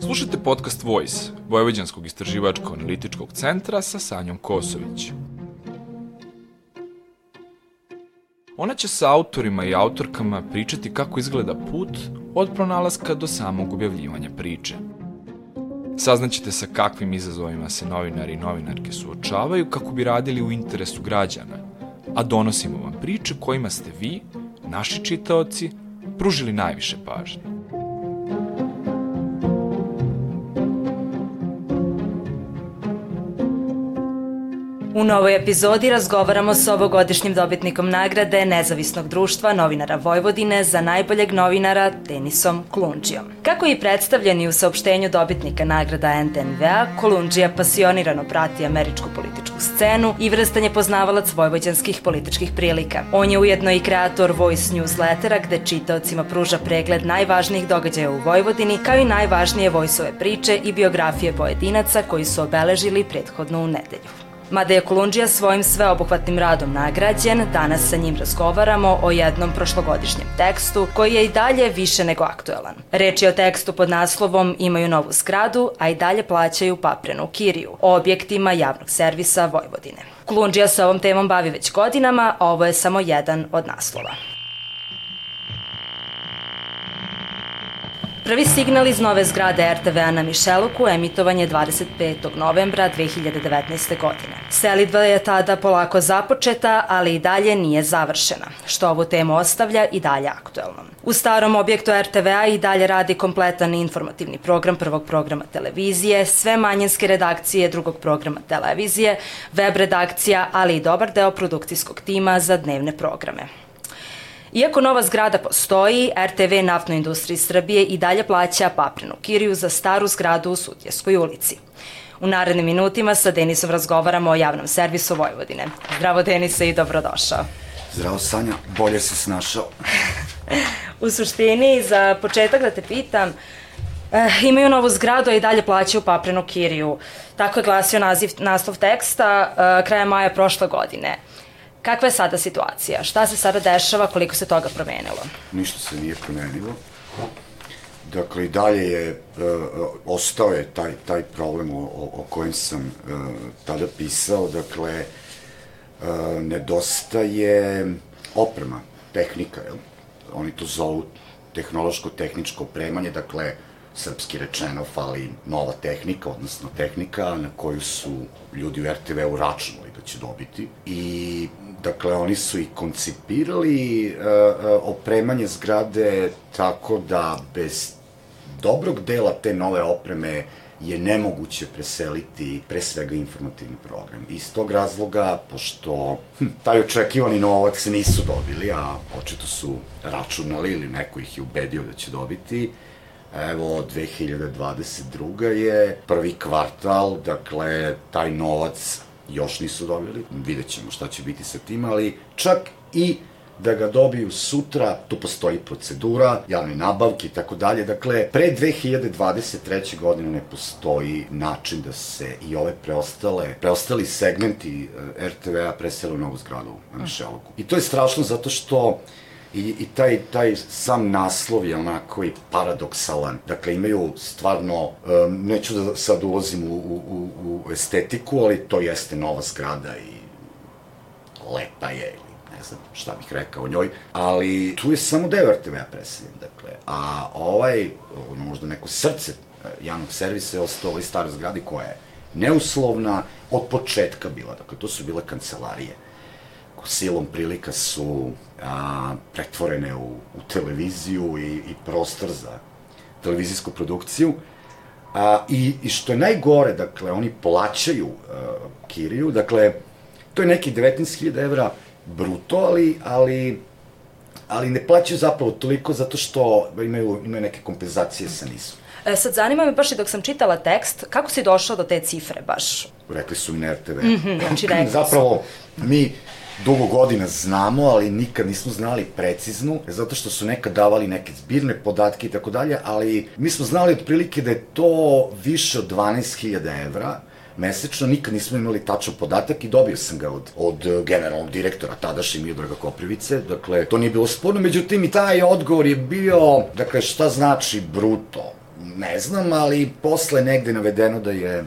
Slušajte podcast Voice, Vojvođanskog istraživačko-analitičkog centra sa Sanjom Kosović. Ona će sa autorima i autorkama pričati kako izgleda put od pronalaska do samog objavljivanja priče. Saznaćete sa kakvim izazovima se novinari i novinarke suočavaju kako bi radili u interesu građana, a donosimo vam priče kojima ste vi, naši čitaoci, pružili najviše pažnje. U novoj epizodi razgovaramo s ovogodišnjim dobitnikom nagrade Nezavisnog društva novinara Vojvodine za najboljeg novinara Denisom Klunđijom. Kako je predstavljeni u saopštenju dobitnika nagrada NTNV-a, Kolundžija pasionirano prati američku političku scenu i vrstan je poznavalac vojvođanskih političkih prilika. On je ujedno i kreator Voice newslettera gde čitaocima pruža pregled najvažnijih događaja u Vojvodini kao i najvažnije vojsove priče i biografije pojedinaca koji su obeležili prethodnu nedelju. Mada je Kolundžija svojim sveobuhvatnim radom nagrađen, danas sa njim razgovaramo o jednom prošlogodišnjem tekstu koji je i dalje više nego aktuelan. Reč je o tekstu pod naslovom Imaju novu zgradu, a i dalje plaćaju paprenu kiriju, o objektima javnog servisa Vojvodine. Kolundžija se ovom temom bavi već godinama, a ovo je samo jedan od naslova. Prvi signal iz nove zgrade RTV-a na Mišeluku emitovan je 25. novembra 2019. godine. Selidba je tada polako započeta, ali i dalje nije završena, što ovu temu ostavlja i dalje aktuelnom. U starom objektu RTV-a i dalje radi kompletan informativni program prvog programa televizije, sve manjinske redakcije drugog programa televizije, web redakcija, ali i dobar deo produkcijskog tima za dnevne programe. Iako nova zgrada postoji, RTV Naftnoj industriji Srbije i dalje plaća paprenu kiriju za staru zgradu u Sutjeskoj ulici. U narednim minutima sa Denisom razgovaramo o javnom servisu Vojvodine. Zdravo Denise i dobrodošao. Zdravo Sanja, bolje se snašao. u suštini, za početak da te pitam, eh, imaju novu zgradu, a i dalje plaćaju paprenu kiriju. Tako je glasio naziv, naslov teksta eh, kraja maja prošle godine. Kakva je sada situacija? Šta se sada dešava? Koliko se toga promenilo? Ništa se nije promenilo. Dakle, i dalje je, uh, ostao je taj, taj problem o, o kojem sam uh, tada pisao. Dakle, uh, nedostaje oprema, tehnika, jel? Oni to zovu tehnološko-tehničko opremanje, dakle, srpski rečeno, fali nova tehnika, odnosno tehnika na koju su ljudi u RTV-u računali da će dobiti. I Dakle, oni su i koncipirali uh, opremanje zgrade tako da bez dobrog dela te nove opreme je nemoguće preseliti pre svega informativni program. Iz tog razloga, pošto hm, taj očekivani novac nisu dobili, a očito su računali ili neko ih je ubedio da će dobiti, evo 2022. je prvi kvartal, dakle taj novac još nisu dobili, vidjet ćemo šta će biti sa tim, ali čak i da ga dobiju sutra, tu postoji procedura, javne nabavke i tako dalje. Dakle, pre 2023. godine ne postoji način da se i ove preostale, preostali segmenti eh, RTV-a presele u novu zgradu na Mišeluku. I to je strašno zato što I, i taj, taj sam naslov je onako i paradoksalan. Dakle, imaju stvarno, um, neću da sad ulazim u, u, u estetiku, ali to jeste nova zgrada i lepa je, ili ne znam šta bih rekao o njoj, ali tu je samo deo RTV-a preseljen, dakle, a ovaj, ono, možda neko srce e, javnog servisa je ostao ovoj staroj zgradi koja je neuslovna od početka bila, dakle, to su bile kancelarije silom prilika su a, pretvorene u, u televiziju i, i prostor za televizijsku produkciju. A, i, I što je najgore, dakle, oni plaćaju a, kiriju, dakle, to je neki 19.000 evra bruto, ali, ali, ali ne plaćaju zapravo toliko zato što imaju, imaju neke kompenzacije sa nisom. E, sad zanima me baš i dok sam čitala tekst, kako si došao do te cifre baš? Rekli su mi na RTV. Mm -hmm, znači rekli Zapravo, mi dugo godina znamo, ali nikad nismo znali preciznu, zato što su nekad davali neke zbirne podatke i tako dalje, ali mi smo znali otprilike da je to više od 12.000 evra, mesečno, nikad nismo imali tačan podatak i dobio sam ga od, od generalnog direktora tadašnje Miodraga Koprivice, dakle, to nije bilo sporno, međutim i taj odgovor je bio, dakle, šta znači bruto? Ne znam, ali posle negde navedeno da je, e,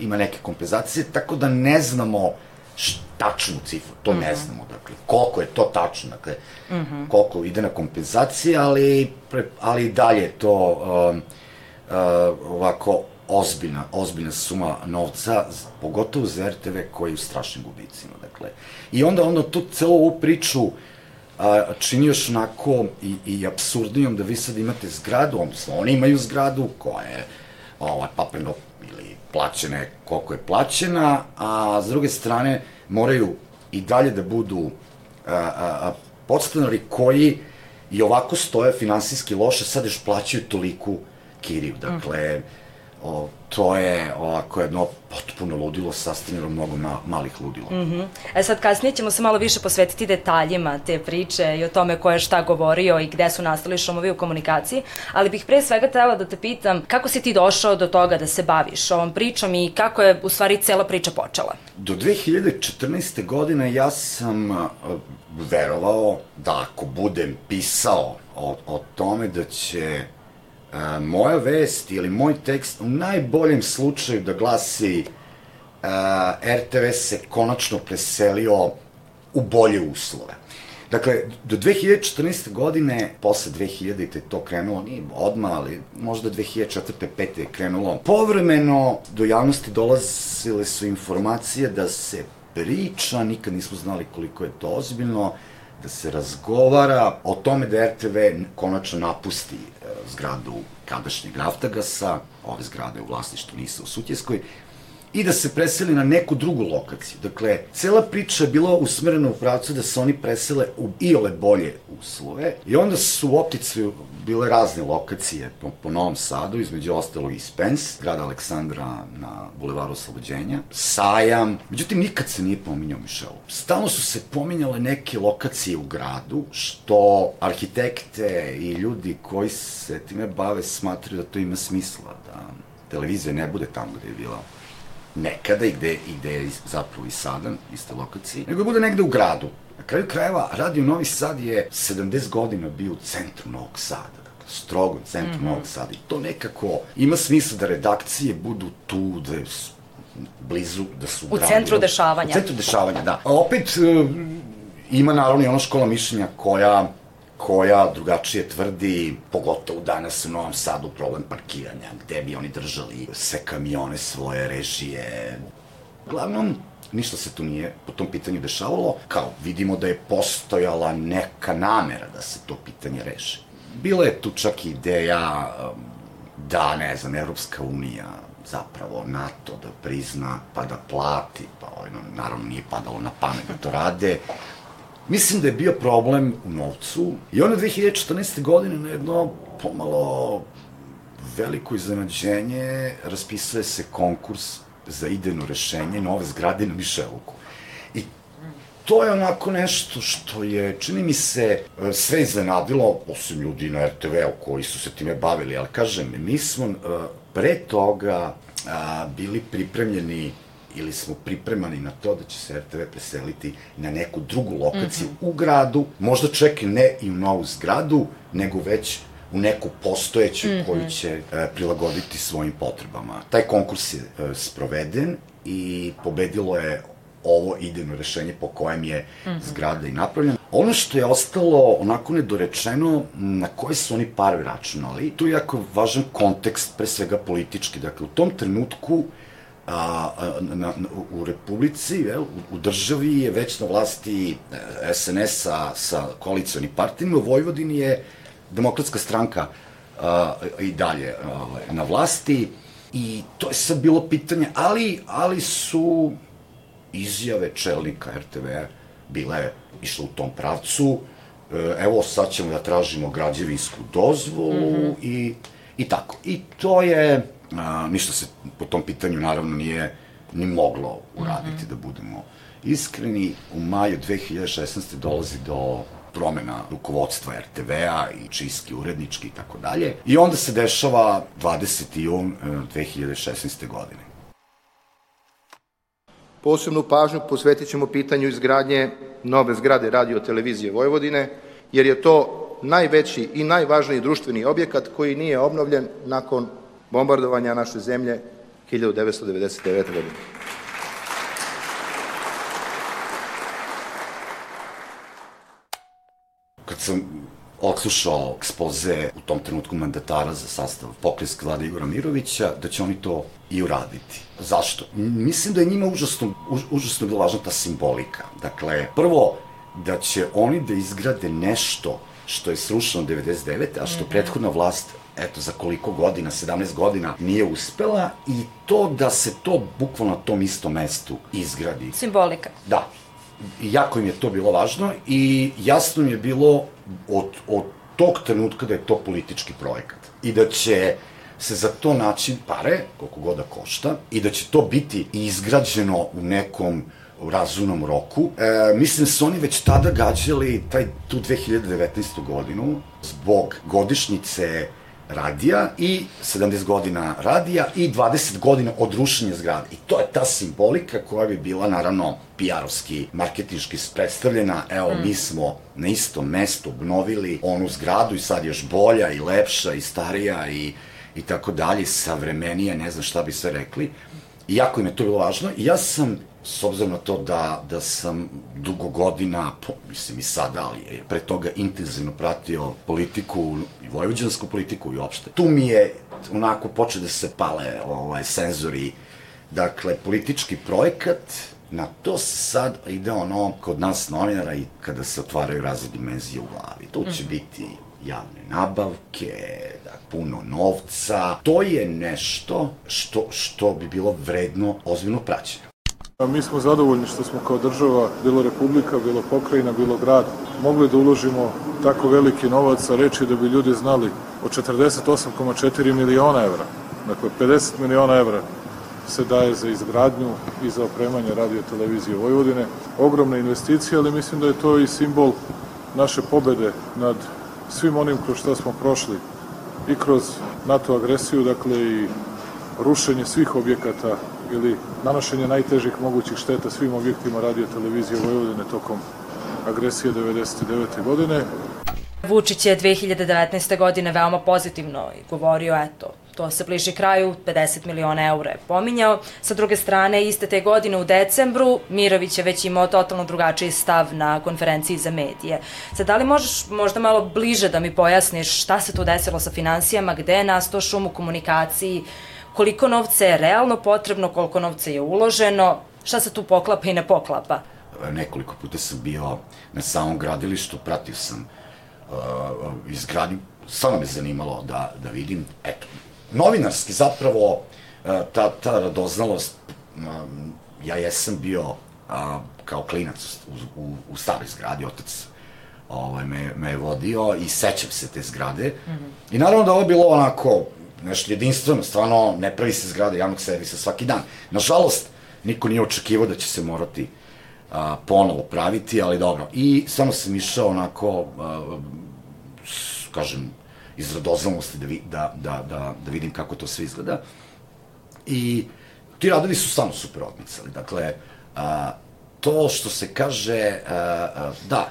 ima neke kompenzacije, tako da ne znamo tačnu cifru, to mm -hmm. ne mhm. znamo, dakle, koliko je to tačno, dakle, mm -hmm. koliko ide na kompenzacije, ali, pre, ali dalje to um, uh, ovako ozbiljna, ozbiljna suma novca, pogotovo za RTV koji je u strašnim gubicima, dakle. I onda, onda tu celu ovu priču a, čini još onako i, i absurdnijom da vi sad imate zgradu, odnosno oni imaju zgradu koja je ovaj, papirno ili plaćena koliko je plaćena, a s druge strane moraju i dalje da budu a, a, a, podstanari koji i ovako stoje finansijski loše, sad još plaćaju toliku kiriju. Dakle, mm o, to je ovako jedno potpuno ludilo sastavljeno mnogo ma, malih ludila. Mm -hmm. E sad kasnije ćemo se malo više posvetiti detaljima te priče i o tome ko je šta govorio i gde su nastali šumovi u komunikaciji, ali bih pre svega trebala da te pitam kako si ti došao do toga da se baviš ovom pričom i kako je u stvari cela priča počela? Do 2014. godine ja sam verovao da ako budem pisao o, o tome da će a, moja vest ili moj tekst u najboljem slučaju da glasi a, RTV se konačno preselio u bolje uslove. Dakle, do 2014. godine, posle 2000. je to krenulo, nije odmah, ali možda 2004. 5. je krenulo. Povremeno do javnosti dolazile su informacije da se priča, nikad nismo znali koliko je to ozbiljno, da se razgovara o tome da RTV konačno napusti zgradu kadašnjeg Naftagasa, ove zgrade u vlasništvu Nisa u Sutjeskoj, i da se preseli na neku drugu lokaciju. Dakle, cela priča je bila usmerena u pravcu da se oni presele u iole bolje uslove i onda su u optici bile razne lokacije po, po Novom Sadu, između ostalog i Spence, grada Aleksandra na Bulevaru Oslobođenja, Sajam, međutim nikad se nije pominjao Mišelu. Stalno su se pominjale neke lokacije u gradu, što arhitekte i ljudi koji se time bave smatruju da to ima smisla, da televizija ne bude tamo gde je bila nekada i gde, i gde je zapravo i sada, iste lokacije, nego bude negde u gradu. Na kraju krajeva, Radio Novi Sad je 70 godina bio u centru Novog Sada dakle, strogo centru mm -hmm. Novog Sada. I to nekako ima smisla da redakcije budu tu, da blizu, da su u centru dešavanja. U centru dešavanja, da. A opet, e, ima naravno i ona škola mišljenja koja koja drugačije tvrdi, pogotovo danas u Novom Sadu, problem parkiranja, gde bi oni držali sve kamione svoje režije. Uglavnom, ništa se tu nije po tom pitanju dešavalo, kao vidimo da je postojala neka namera da se to pitanje reši. Bila je tu čak ideja um, da, ne znam, Evropska unija zapravo NATO da prizna pa da plati, pa ono, naravno nije padalo na pamet da to rade, Mislim da je bio problem u novcu i onda 2014. godine na jedno pomalo veliko iznenađenje raspisuje se konkurs za idejno rešenje nove zgrade na Mišeluku. I to je onako nešto što je, čini mi se, sve iznenadilo, osim ljudi na RTV-u koji su se time bavili, ali kažem, mi smo eh, pre toga bili pripremljeni ili smo pripremani na to da će se RTV preseliti na neku drugu lokaciju mm -hmm. u gradu, možda čak ne i u novu zgradu, nego već u neku postojeću mm -hmm. koju će e, prilagoditi svojim potrebama. Taj konkurs je e, sproveden i pobedilo je ovo idejno rešenje po kojem je mm -hmm. zgrada i napravljena. Ono što je ostalo onako nedorečeno, na koje su oni pare računali, tu je jako važan kontekst, pre svega politički. Dakle, u tom trenutku a, na, na, u Republici, jel, u, u državi je već na vlasti SNS sa, sa koalicijalnim partijima, u Vojvodini je demokratska stranka a, i dalje a, na vlasti i to je sad bilo pitanje, ali, ali su izjave čelnika RTV-a bile išle u tom pravcu, e, evo sad ćemo da tražimo građevinsku dozvolu mm -hmm. i, i tako. I to je a, ništa se po tom pitanju naravno nije ni moglo uraditi, mm -hmm. da budemo iskreni. U maju 2016. dolazi do promena rukovodstva RTV-a i čistki urednički i tako dalje. I onda se dešava 20. jun 2016. E, godine. Posebnu pažnju posvetit ćemo pitanju izgradnje nove zgrade radio televizije Vojvodine, jer je to najveći i najvažniji društveni objekat koji nije obnovljen nakon bombardovanja naše zemlje 1999. godine. Kad sam odslušao ekspoze u tom trenutku mandatara za sastav pokrijske vlade Igora Mirovića, da će oni to i uraditi. Zašto? Mislim da je njima užasno, už, užasno bila važna ta simbolika. Dakle, prvo, da će oni da izgrade nešto što je srušeno 99. a što mm -hmm. prethodna vlast eto, za koliko godina, 17 godina, nije uspela i to da se to bukvalno na tom istom mestu izgradi. Simbolika. Da. Jako im je to bilo važno i jasno mi je bilo od, od tog trenutka da je to politički projekat i da će se za to naći pare, koliko god da košta, i da će to biti izgrađeno u nekom u razumnom roku. E, mislim da su oni već tada gađali taj, tu 2019. godinu zbog godišnjice radija i 70 godina radija i 20 godina od rušenja zgrade. I to je ta simbolika koja bi bila naravno PR-ovski, marketinški predstavljena. Evo, mm. mi smo na istom mestu obnovili onu zgradu i sad još bolja i lepša i starija i, i tako dalje, savremenija, ne znam šta bi sve rekli. I jako im je to bilo važno. Ja sam s obzirom na to da, da sam dugo godina, po, mislim i sada, ali pre toga intenzivno pratio politiku, i vojvođansku politiku i opšte. Tu mi je onako počeo da se pale ovaj, senzori, dakle, politički projekat, na to sad ide ono kod nas novinara i kada se otvaraju razne dimenzije u glavi. Tu će mm. biti javne nabavke, da, puno novca. To je nešto što, što bi bilo vredno ozbiljno praćenja. Mi smo zadovoljni što smo kao država, bilo republika, bilo pokrajina, bilo grad, mogli da uložimo tako veliki novac, a reći da bi ljudi znali od 48,4 miliona evra, dakle 50 miliona evra se daje za izgradnju i za opremanje radio televizije Vojvodine. Ogromna investicija, ali mislim da je to i simbol naše pobede nad svim onim kroz što smo prošli i kroz NATO agresiju, dakle i rušenje svih objekata ili nanošenje najtežih mogućih šteta svim objektima radio televizije Vojvodine tokom agresije 99. godine. Vučić je 2019. godine veoma pozitivno i govorio, eto, to se bliži kraju, 50 miliona eura je pominjao. Sa druge strane, iste te godine u decembru, Mirović je već imao totalno drugačiji stav na konferenciji za medije. Sad, da li možeš možda malo bliže da mi pojasniš šta se tu desilo sa financijama, gde je nastao šum u komunikaciji, koliko novca je realno potrebno, koliko novca je uloženo, šta se tu poklapa i ne poklapa? Nekoliko puta sam bio na samom gradilištu, pratio sam uh, izgradnju, samo me zanimalo da, da vidim, eto, novinarski zapravo uh, ta, ta radoznalost, um, ja jesam bio uh, kao klinac u, u, u staroj zgradi, otac ovaj, me, me je vodio i sećam se te zgrade. Mm -hmm. I naravno da ovo je bilo onako nešto jedinstveno, stvarno ne pravi se zgrada javnog servisa svaki dan. Nažalost, niko nije očekivao da će se morati a, ponovo praviti, ali dobro. I samo sam išao onako, a, s, kažem, iz radoznalosti da, vi, da, da, da, da vidim kako to sve izgleda. I ti radovi su stvarno super odmicali. Dakle, a, to što se kaže, a, a, da,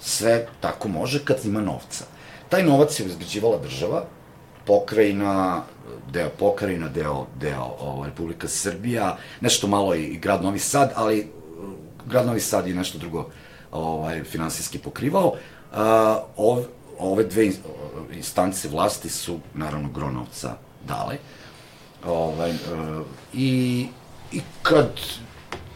sve tako može kad ima novca. Taj novac je izgrađivala država, pokrajina, deo pokrajina, deo, deo ovo, Republika Srbija, nešto malo i grad Novi Sad, ali uh, grad Novi Sad je nešto drugo ovaj, finansijski pokrivao. Uh, ov, ove dve instance vlasti su, naravno, Gronovca dale. Ovaj, uh, i, I kad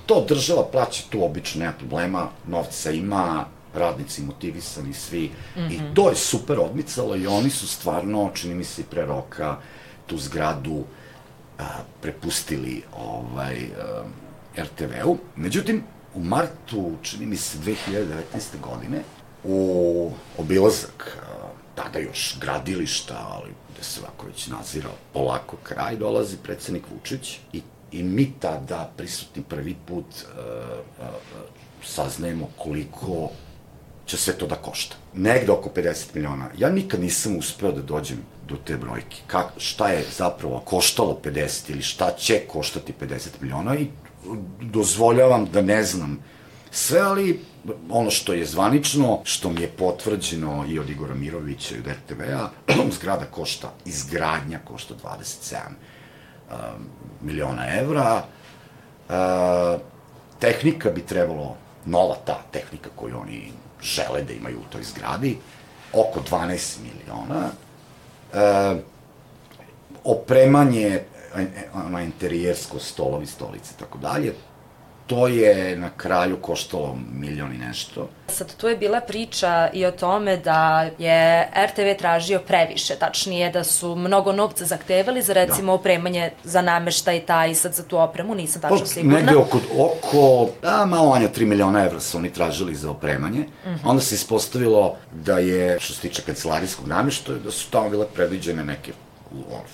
to država plaća, tu obično nema problema, novca ima, radnici motivisani svi mm -hmm. i mhm. to je super odmicalo i oni su stvarno, čini mi se pre roka, tu zgradu a, prepustili ovaj, RTV-u. Međutim, u martu, čini mi se 2019. godine, u obilazak a, tada još gradilišta, ali gde se ovako već nazirao polako kraj, dolazi predsednik Vučić i, i mi tada prisutni prvi put a, a, a, saznajemo koliko će sve to da košta. Negde oko 50 miliona. Ja nikad nisam uspeo da dođem do te brojke. Kak, šta je zapravo koštalo 50 ili šta će koštati 50 miliona i dozvoljavam da ne znam sve, ali ono što je zvanično, što mi je potvrđeno i od Igora Mirovića i od RTV-a, zgrada košta, izgradnja košta 27 uh, miliona evra, uh, tehnika bi trebalo, nova ta tehnika koju oni žele da imaju u toj zgradi, oko 12 miliona, uh, opremanje, ono, interijersko, stolovi, stolice, tako dalje, to je na kraju koštalo milion i nešto. Sad, tu je bila priča i o tome da je RTV tražio previše, tačnije da su mnogo novca zahtevali za recimo da. opremanje za nameštaj taj sad za tu opremu, nisam tačno sigurna. Negde oko, oko a, malo manje 3 miliona evra su oni tražili za opremanje. Mm -hmm. Onda se ispostavilo da je, što se tiče kancelarijskog nameštaja, da su tamo bile predviđene neke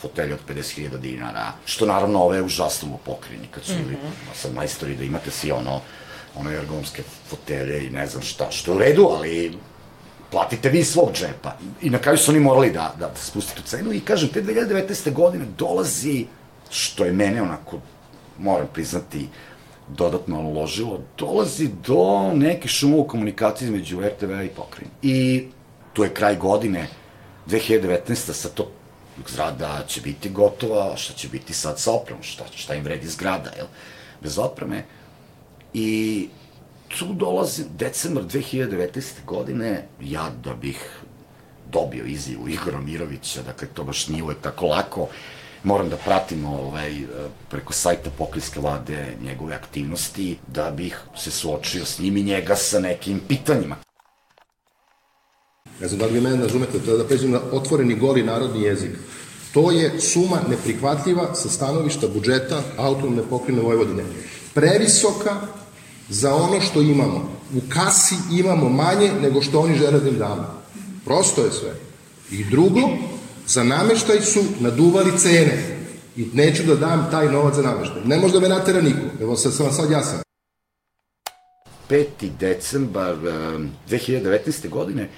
fotelje od 50.000 dinara, što naravno ove užasno mu pokrini, kad su mm -hmm. sad majstori da imate svi ono, ono ergonomske fotelje i ne znam šta, što je u redu, ali platite vi svog džepa. I na kraju su oni morali da, da spustite tu cenu i kažem, te 2019. godine dolazi, što je mene onako, moram priznati, dodatno uložilo, dolazi do neke šuma u komunikaciji između RTV-a i pokrenja. I tu je kraj godine, 2019. sa to zgrada će biti gotova, šta će biti sad sa opremom, šta, šta im vredi zgrada, jel? Bez opreme. I tu dolazi decembar 2019. godine, ja da bih dobio izjavu Igora Mirovića, dakle to baš nije uvek tako lako, moram da pratim ovaj, preko sajta pokrijske vlade njegove aktivnosti, da bih se suočio s njim i njega sa nekim pitanjima. Ne znam da li vi mene razumete, da, da pređem na otvoreni goli narodni jezik. To je suma neprihvatljiva sa stanovišta budžeta autonomne pokrine Vojvodine. Previsoka za ono što imamo. U kasi imamo manje nego što oni žele da im damo. Prosto je sve. I drugo, za nameštaj su naduvali cene. I neću da dam taj novac za nameštaj. Ne može da me natera niko. Evo sad sam sad jasan. 5. decembar 2019. godine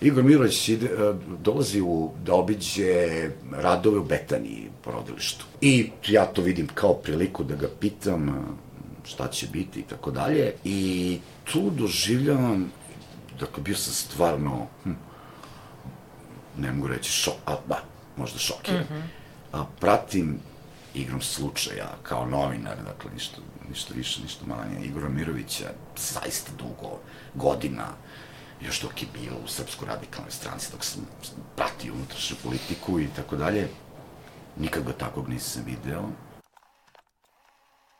Igor Mirović ide, e, dolazi u, da obiđe radove u Betaniji porodilištu. I ja to vidim kao priliku da ga pitam e, šta će biti i tako dalje. I tu doživljavam, dakle, bio sam stvarno, hm, ne mogu reći šok, a ba, možda šokiran. Mm -hmm. a, pratim igrom slučaja kao novinar, dakle, ništa, ništa više, ništa manje, Igora Mirovića, zaista dugo, godina, još dok je bio u Srpskoj radikalnoj stranci, dok sam pratio unutrašnju politiku i tako dalje, nikad ga takvog nisam video.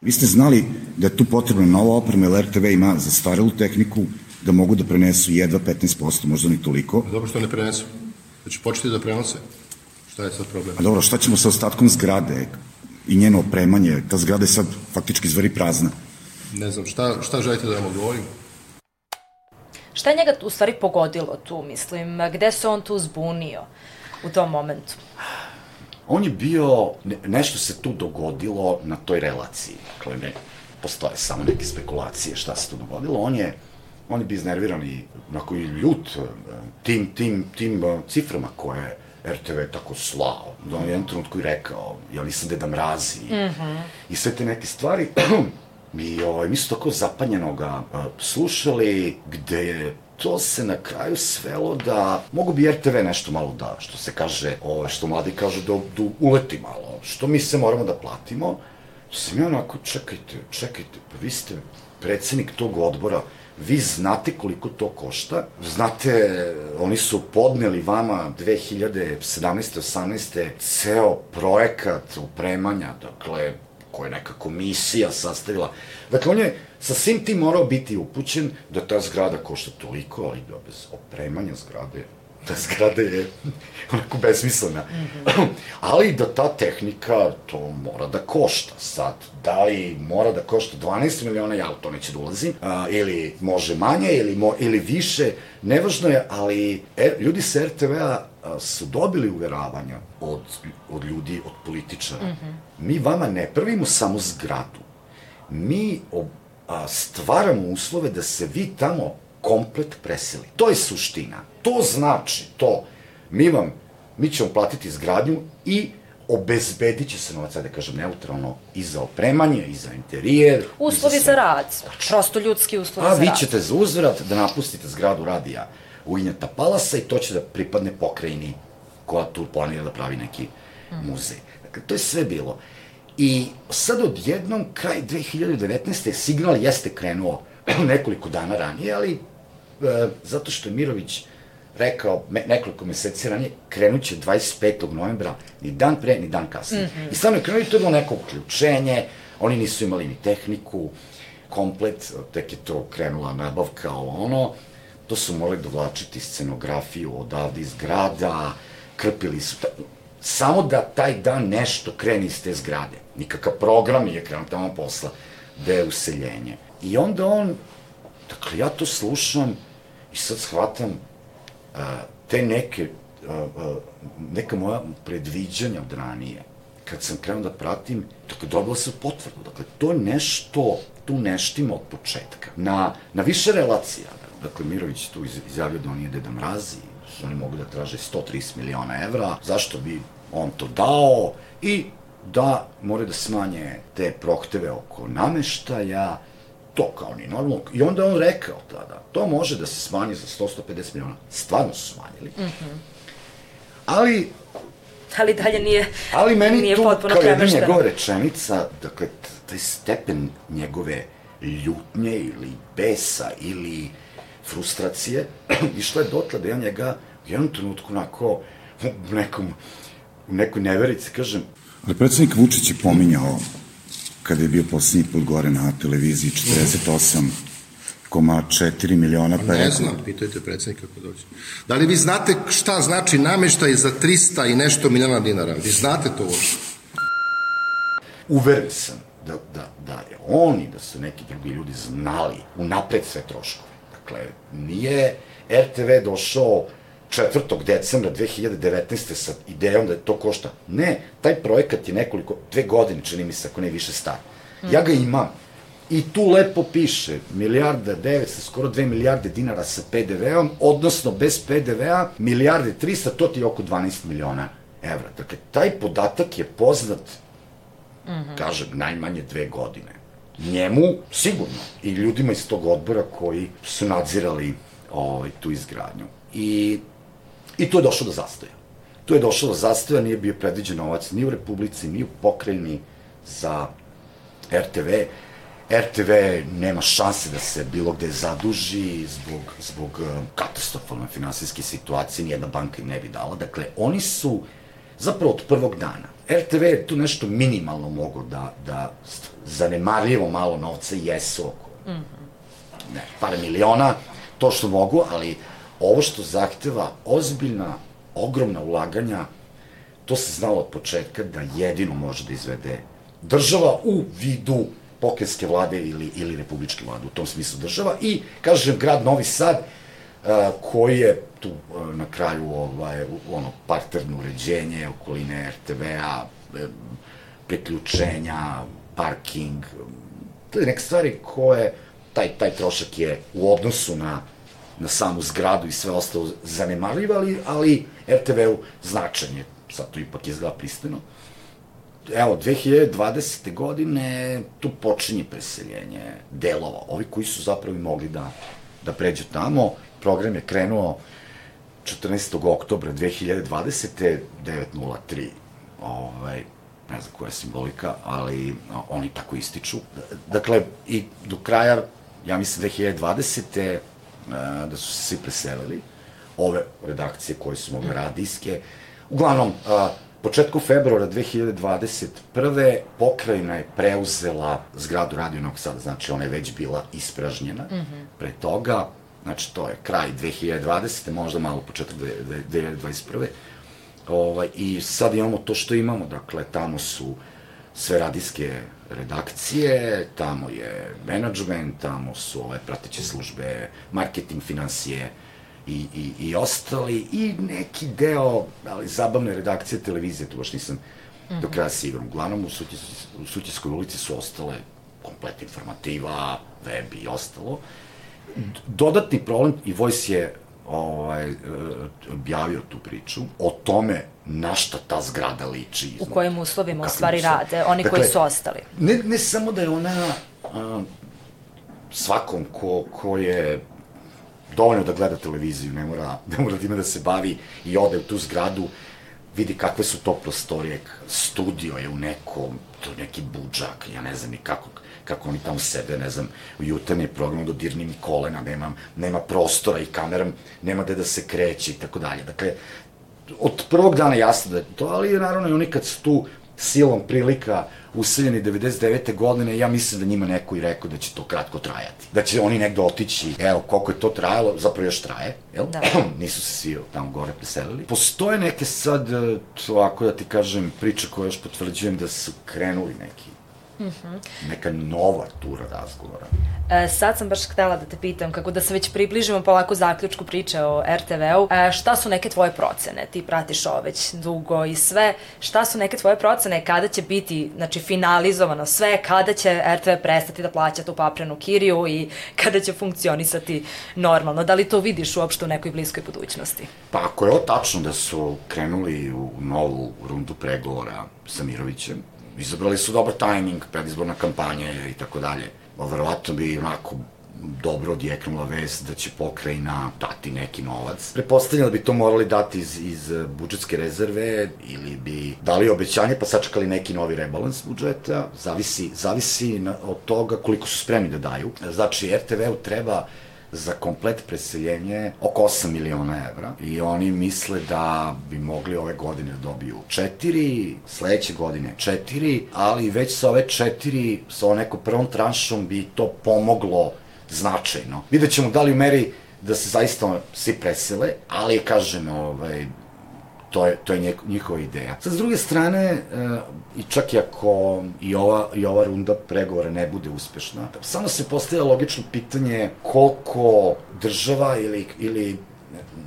Vi ste znali da je tu potrebna nova oprema, jer RTV ima zastarelu tehniku, da mogu da prenesu jedva 15%, možda ni toliko. Dobro što ne prenesu. Da će početi da prenose. Šta je sad problem? A dobro, šta ćemo sa ostatkom zgrade i njeno opremanje? Ta zgrada je sad faktički zveri prazna. Ne znam, šta, šta želite da vam odgovorim? Šta je njega u stvari pogodilo tu, mislim? Gde se on tu zbunio u tom momentu? On je bio, ne, nešto se tu dogodilo na toj relaciji. Dakle, ne, postoje samo neke spekulacije šta se tu dogodilo. On je, on je bio iznerviran i onako i ljut e, tim, tim, tim e, ciframa koje RTV tako slao. Da on je jedan trenutku i rekao, ja nisam Deda Mrazi. Mm -hmm. I sve te neke stvari Mi, ovaj, mi su tako zapanjeno ga uh, slušali, gde je to se na kraju svelo da mogu bi RTV nešto malo da, što se kaže, ovaj, što mladi kažu, da, da uleti malo, što mi se moramo da platimo. Sam ja onako, čekajte, čekajte, pa vi ste predsednik tog odbora, vi znate koliko to košta, znate, oni su podneli vama 2017. 18. ceo projekat upremanja, dakle, koje je neka komisija sastavila. Dakle, on je sa svim tim morao biti upućen da ta zgrada košta toliko, ali da bez opremanja zgrade ta zgrada je onako besmislena. Mm -hmm. Ali da ta tehnika, to mora da košta. Sad, da li mora da košta 12 miliona, ja u to neću da ulazim, a, ili može manje, ili, mo, ili više, nevažno je, ali e, ljudi sa RTV-a su dobili uveravanja od, od ljudi, od političara. Mm -hmm. Mi vama ne pravimo samo zgradu. Mi ob, a, stvaramo uslove da se vi tamo komplet preseli. To je suština. To znači to. Mi vam, mi ćemo platiti zgradnju i obezbedit će se novac, da kažem neutralno, i za opremanje, i za interijer. Uslovi za sve. rad, prosto ljudski uslovi A za vi rad. ćete za uzvrat da napustite zgradu radija u Injata Palasa i to će da pripadne pokrajini koja tu planira da pravi neki muzej. Dakle, to je sve bilo. I sad odjednom, kraj 2019. signal jeste krenuo nekoliko dana ranije, ali e, zato što je Mirović rekao me, nekoliko meseci ranije, krenut će 25. novembra, ni dan pre, ni dan kasnije. Mm -hmm. I stvarno je krenuo i to je bilo neko uključenje, oni nisu imali ni tehniku, komplet, tek je to krenula nabavka, ovo ono, to su morali dovlačiti scenografiju odavde iz grada, krpili su, ta, samo da taj dan nešto kreni iz te zgrade. Nikakav program nije krenuo tamo posla, da je useljenje. I onda on, dakle, ja to slušam i sad shvatam a, te neke, a, a, neka moja predviđanja od ranije, kad sam krenuo da pratim, dakle, dobila sam potvrdu. Dakle, to je nešto, tu neštimo od početka. Na, na više relacija, dakle, Mirović tu iz- izjavio da on nije Deda Mraz i da su oni mogu da traže 130 miliona evra, zašto bi on to dao i da more da smanje te prohteve oko nameštaja, to kao ni normalno. I onda on rekao tada, to može da se smanji za 100-150 miliona. Stvarno su smanjili. Mm -hmm. Ali Ali dalje nije, Ali meni nije tu, kao jedna njegova rečenica, dakle, taj stepen njegove ljutnje ili besa ili frustracije, išla je dotle da ja njega u jednom trenutku onako, u nekom, u nekoj neverici, kažem, Ali predsednik Vučić je pominjao, kada je bio poslednji put gore na televiziji, 48,4 miliona, pa Ne znam, pitajte predsednika kako dođe. Da li vi znate šta znači nameštaj za 300 i nešto miliona dinara? Vi znate to uopšte? uveren sam da, da, da je on i da su neki drugi ljudi znali unapred sve troškove. Dakle, nije RTV došao 4. decembra 2019. sa idejom da je to košta. Ne, taj projekat je nekoliko, dve godine, čini mi se, ako ne više star. Ja ga imam. I tu lepo piše, milijarda 900, skoro 2 milijarde dinara sa PDV-om, odnosno bez PDV-a, milijarde 300, to ti je oko 12 miliona evra. Dakle, taj podatak je poznat mm -hmm. kažem, najmanje dve godine. Njemu, sigurno, i ljudima iz tog odbora koji su nadzirali ovaj, tu izgradnju. I, I tu je došlo do zastoja. Tu je došlo do zastoja, nije bio predviđen novac ni u Republici, ni u pokrajini za RTV. RTV nema šanse da se bilo gde zaduži zbog, zbog eh, katastrofalne finansijske situacije, nijedna banka im ne bi dala. Dakle, oni su zapravo od prvog dana. RTV je tu nešto minimalno mogo da, da zanemarljivo malo novca jesu oko mm -hmm. ne, par miliona, to što mogu, ali ovo što zahteva ozbiljna, ogromna ulaganja, to se znalo od početka da jedino može da izvede država u vidu pokrajinske vlade ili, ili republičke vlade, u tom smislu država. I, kažem, grad Novi Sad, koji je tu a, na kraju ovaj, ono, parterno uređenje, okoline RTV-a, e, priključenja, parking, neke stvari koje, taj, taj trošak je u odnosu na, na samu zgradu i sve ostalo zanemarljiv, ali, ali RTV-u značan je, sad to ipak izgleda pristojno. Evo, 2020. godine tu počinje preseljenje delova, ovi koji su zapravo mogli da, da pređu tamo. Program je krenuo 14. oktobra 2020. 903. Ovaj, ne znam koja je simbolika, ali oni tako ističu. Dakle, i do kraja, ja mislim 2020. a, da su se svi preselili, ove redakcije koje su mogle radijske. Uglavnom, početku februara 2021. pokrajina je preuzela zgradu Radio Novog Sada, znači ona je već bila ispražnjena mm -hmm. pre toga, znači to je kraj 2020. možda malo početak dve- dve- 2021. Ovaj, I sad imamo to što imamo, dakle, tamo su sve radijske redakcije, tamo je management, tamo su ove prateće službe, marketing, financije i, i, i ostali, i neki deo, ali zabavne redakcije televizije, tu baš nisam mm -hmm. do kraja siguran. Uglavnom, u, Sutis, u Sutjeskoj ulici su ostale komplet informativa, web i ostalo. D- Dodatni problem, i Voice je ovaj, e, objavio tu priču o tome na šta ta zgrada liči. U kojim uslovima u stvari uslovima. rade, oni Dakle, koji su ostali. Ne, ne samo da je ona a, svakom ko, ko je dovoljno da gleda televiziju, ne mora, ne mora time da se bavi i ode u tu zgradu, vidi kakve su to prostorije, studio je u nekom, to neki budžak, ja ne znam ni kako, kako oni tamo sede, ne znam, u jutarnji program dodirni mi kolena, nema, nema prostora i kamera, nema gde da se kreće i tako dalje. Dakle, od prvog dana jasno da je to, ali naravno i oni kad su tu silom prilika useljeni 99. godine, ja mislim da njima neko i rekao da će to kratko trajati. Da će oni negde otići, evo, koliko je to trajalo, zapravo još traje, jel? Da. Nisu se svi tamo gore preselili. Postoje neke sad, e, ovako da ti kažem, priče koje još potvrđujem da su krenuli neki neka nova tura razgovora. E, sad sam baš htela da te pitam, kako da se već približimo polako zaključku priče o RTV-u, e, šta su neke tvoje procene? Ti pratiš ovo već dugo i sve. Šta su neke tvoje procene? Kada će biti, znači, finalizovano sve? Kada će RTV prestati da plaća tu paprenu kiriju i kada će funkcionisati normalno? Da li to vidiš uopšte u nekoj bliskoj budućnosti? Pa ako je ovo tačno da su krenuli u novu rundu pregovora sa Mirovićem, izabrali su dobar tajming, predizborna kampanja i tako dalje. Verovatno bi onako dobro odjeknula vest da će pokrajina dati neki novac. Prepostavljam da bi to morali dati iz, iz budžetske rezerve ili bi dali obećanje pa sačekali neki novi rebalans budžeta. Zavisi, zavisi na, od toga koliko su spremni da daju. Znači, RTV-u treba za komplet preseljenje oko 8 miliona evra i oni misle da bi mogli ove godine da dobiju 4, sledeće godine 4, ali već sa ove 4, sa ovom nekom prvom tranšom bi to pomoglo značajno. Vidjet ćemo da li u meri da se zaista svi presele, ali kažem, ovaj, to je, to je njeko- njihova ideja. Sa druge strane, e, i čak i ako i ova, i ova runda pregovora ne bude uspešna, samo se postavlja logično pitanje koliko država ili, ili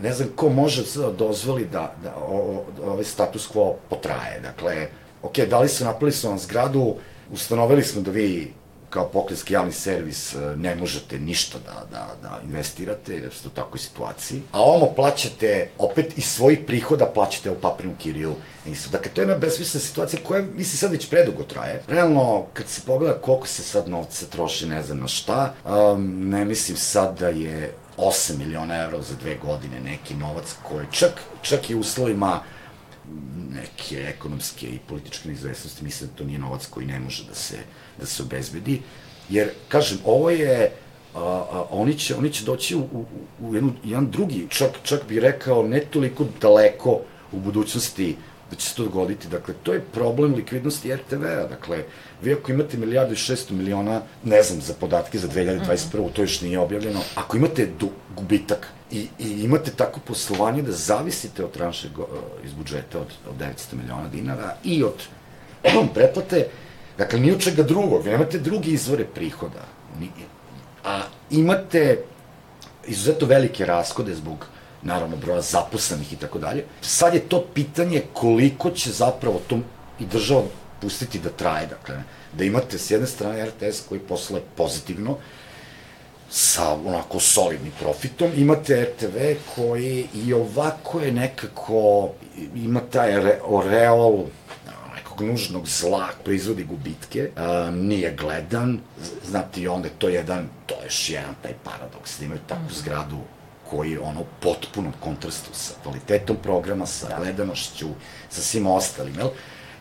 ne- znam ko može da dozvoli da, da o, ovaj status quo potraje. Dakle, ok, dali su, napravili su vam zgradu, ustanovili smo da vi kao pokrenjski javni servis e, ne možete ništa da, da, da investirate, jer ste u takvoj situaciji. A ovamo plaćate, opet iz svojih prihoda plaćate u paprinu kiriju. Isto. Dakle, to je jedna besmislena situacija koja, mislim, sad već predugo traje. Realno, kad se pogleda koliko se sad novca troši, ne znam na šta, um, ne mislim sad da je 8 miliona evra za dve godine neki novac koji čak, čak i uslovima neke ekonomske i političke neizvesnosti, mislim da to nije novac koji ne može da se, da se obezbedi. Jer, kažem, ovo je, a, a, oni, će, oni će doći u, u, u jednu, jedan drugi, čak, čak bi rekao, ne toliko daleko u budućnosti da će se to dogoditi. Dakle, to je problem likvidnosti RTV-a. Dakle, vi ako imate milijardu i šesto miliona, ne znam za podatke za 2021. to još nije objavljeno, ako imate gubitak i, i imate tako poslovanje da zavisite od tranše iz budžeta od, od 900 miliona dinara i od pretplate, dakle, ni od čega drugog, vi nemate drugi izvore prihoda. A imate izuzetno velike raskode zbog naravno broja zaposlenih i tako dalje. Sad je to pitanje koliko će zapravo to i država pustiti da traje, dakle, da imate s jedne strane RTS koji posluje pozitivno, sa onako solidnim profitom, imate RTV koji i ovako je nekako, ima taj re, oreol nekog nužnog zla, proizvodi gubitke, a, nije gledan, znate i onda je to jedan, to je još jedan taj paradoks, da imaju takvu zgradu koji je ono u potpunom kontrastu sa kvalitetom programa, sa da. gledanošću, sa svim ostalim, jel?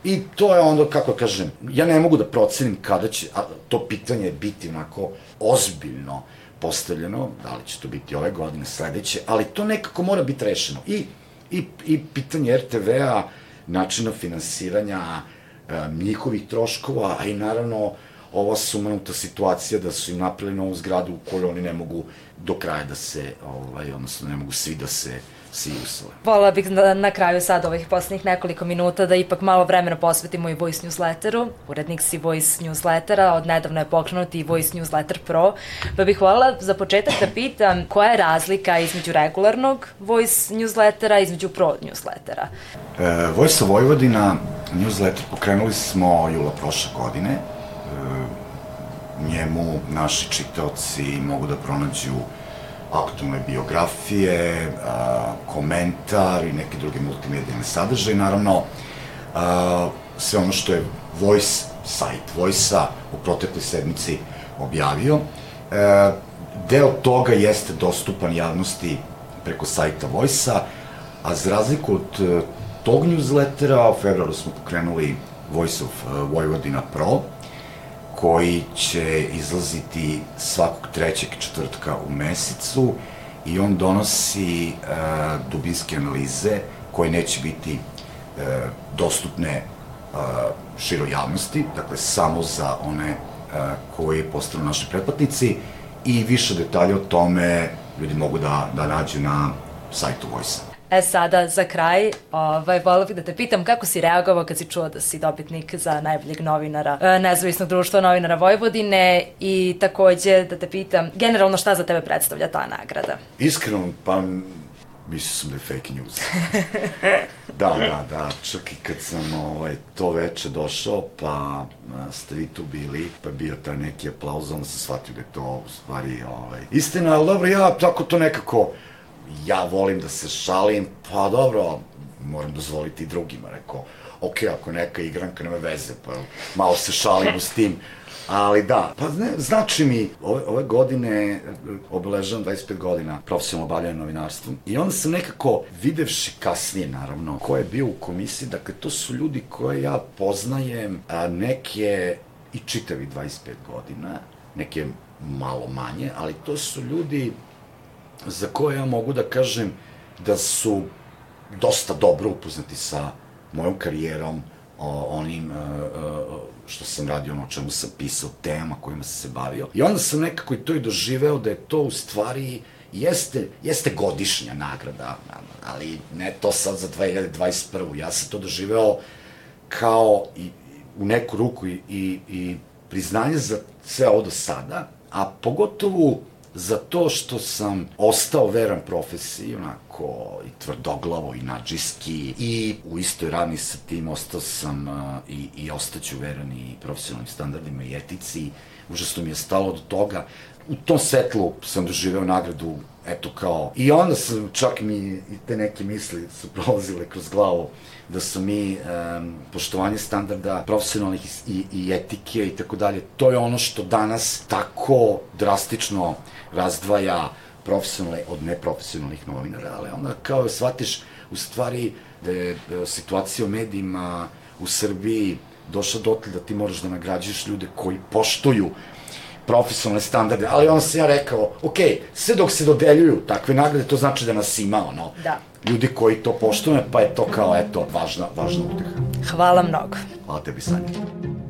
I to je onda, kako kažem, ja ne mogu da procenim kada će a, to pitanje biti onako ozbiljno postavljeno, da li će to biti ove godine, sledeće, ali to nekako mora biti rešeno. I, i, i pitanje RTV-a, načina finansiranja, njihovih troškova, a i naravno ova sumanuta situacija da su im napravili novu zgradu u kojoj oni ne mogu do kraja da se, ovaj, odnosno ne mogu svi da se usle. Vola bih na, na kraju sad ovih poslednjih nekoliko minuta da ipak malo vremena posvetimo i Voice newsletteru. Urednik si Voice newslettera, od nedavno je pokrenut i Voice newsletter pro. Pa bih voljela za početak da pitam koja je razlika između regularnog Voice newslettera i između pro newslettera. E, Vojsa Vojvodina newsletter pokrenuli smo jula prošle godine. E, njemu naši čitaoci mogu da pronađu aktualne biografije, komentar i neki drugi multimedijalni sadržaj, naravno, sve ono što je Voice, sajt Voice-a u protekloj sedmici objavio. E, deo toga jeste dostupan javnosti preko sajta Voice-a, a za razliku od e, tog newslettera, u februaru smo pokrenuli Voice of e, Vojvodina Pro, koji će izlaziti svakog trećeg četvrtka u mesecu i on donosi e, dubinske analize koje neće biti e, dostupne e, široj javnosti, dakle samo za one e, koji postanu naši pretplatnici i više detalja o tome ljudi mogu da, da nađu na sajtu Voice-a. E sada, za kraj, ovaj, volio bih da te pitam kako si reagovao kad si čuo da si dobitnik za najboljeg novinara e, nezavisnog društva novinara Vojvodine i takođe da te pitam generalno šta za tebe predstavlja ta nagrada? Iskreno, pa mislio sam da je fake news. da, da, da, čak i kad sam ovaj, to veče došao, pa a, ste vi tu bili, pa je bio taj neki aplauz, onda sam shvatio da je to u stvari ovaj, istina, ali dobro, ja tako to nekako, ja volim da se šalim, pa dobro, moram dozvoliti i drugima, rekao, ok, ako neka igranka nema veze, pa malo se šalimo s tim, Ali da, pa ne, znači mi, ove, ove godine obeležavam 25 godina profesionalno obavljanja novinarstvom. I onda sam nekako, videvši kasnije naravno, ko je bio u komisiji, dakle to su ljudi koje ja poznajem, a neke i čitavi 25 godina, neke malo manje, ali to su ljudi za koje ja mogu da kažem da su dosta dobro upoznati sa mojom karijerom, o onim uh, uh, što sam radio, ono o čemu sam pisao, tema kojima sam se bavio. I onda sam nekako i to i doživeo da je to u stvari jeste, jeste godišnja nagrada, ali ne to sad za 2021. Ja sam to doživeo kao i, u neku ruku i, i, i priznanje za sve ovo do sada, a pogotovo za to što sam ostao veran profesiji, onako i tvrdoglavo i nađiski i u istoj rani sa tim ostao sam i, i ostaću veran i profesionalnim standardima i etici. Užasno mi je stalo do toga. U tom svetlu sam doživeo nagradu, eto kao, i onda sam čak mi i te neke misli su prolazile kroz glavu da su mi um, poštovanje standarda profesionalnih i, i etike i tako dalje, to je ono što danas tako drastično razdvaja profesionalne od neprofesionalnih novinara, ali onda kao shvatiš u stvari da je situacija u medijima u Srbiji došla dotle da ti moraš da nagrađuješ ljude koji poštuju profesionalne standarde, ali onda sam ja rekao, ok, sve dok se dodeljuju takve nagrade, to znači da nas ima, ono, Da. ljudi koji to poštuju, pa je to kao, eto, važna, važna uteha. Hvala mnogo. Hvala tebi, Sanja.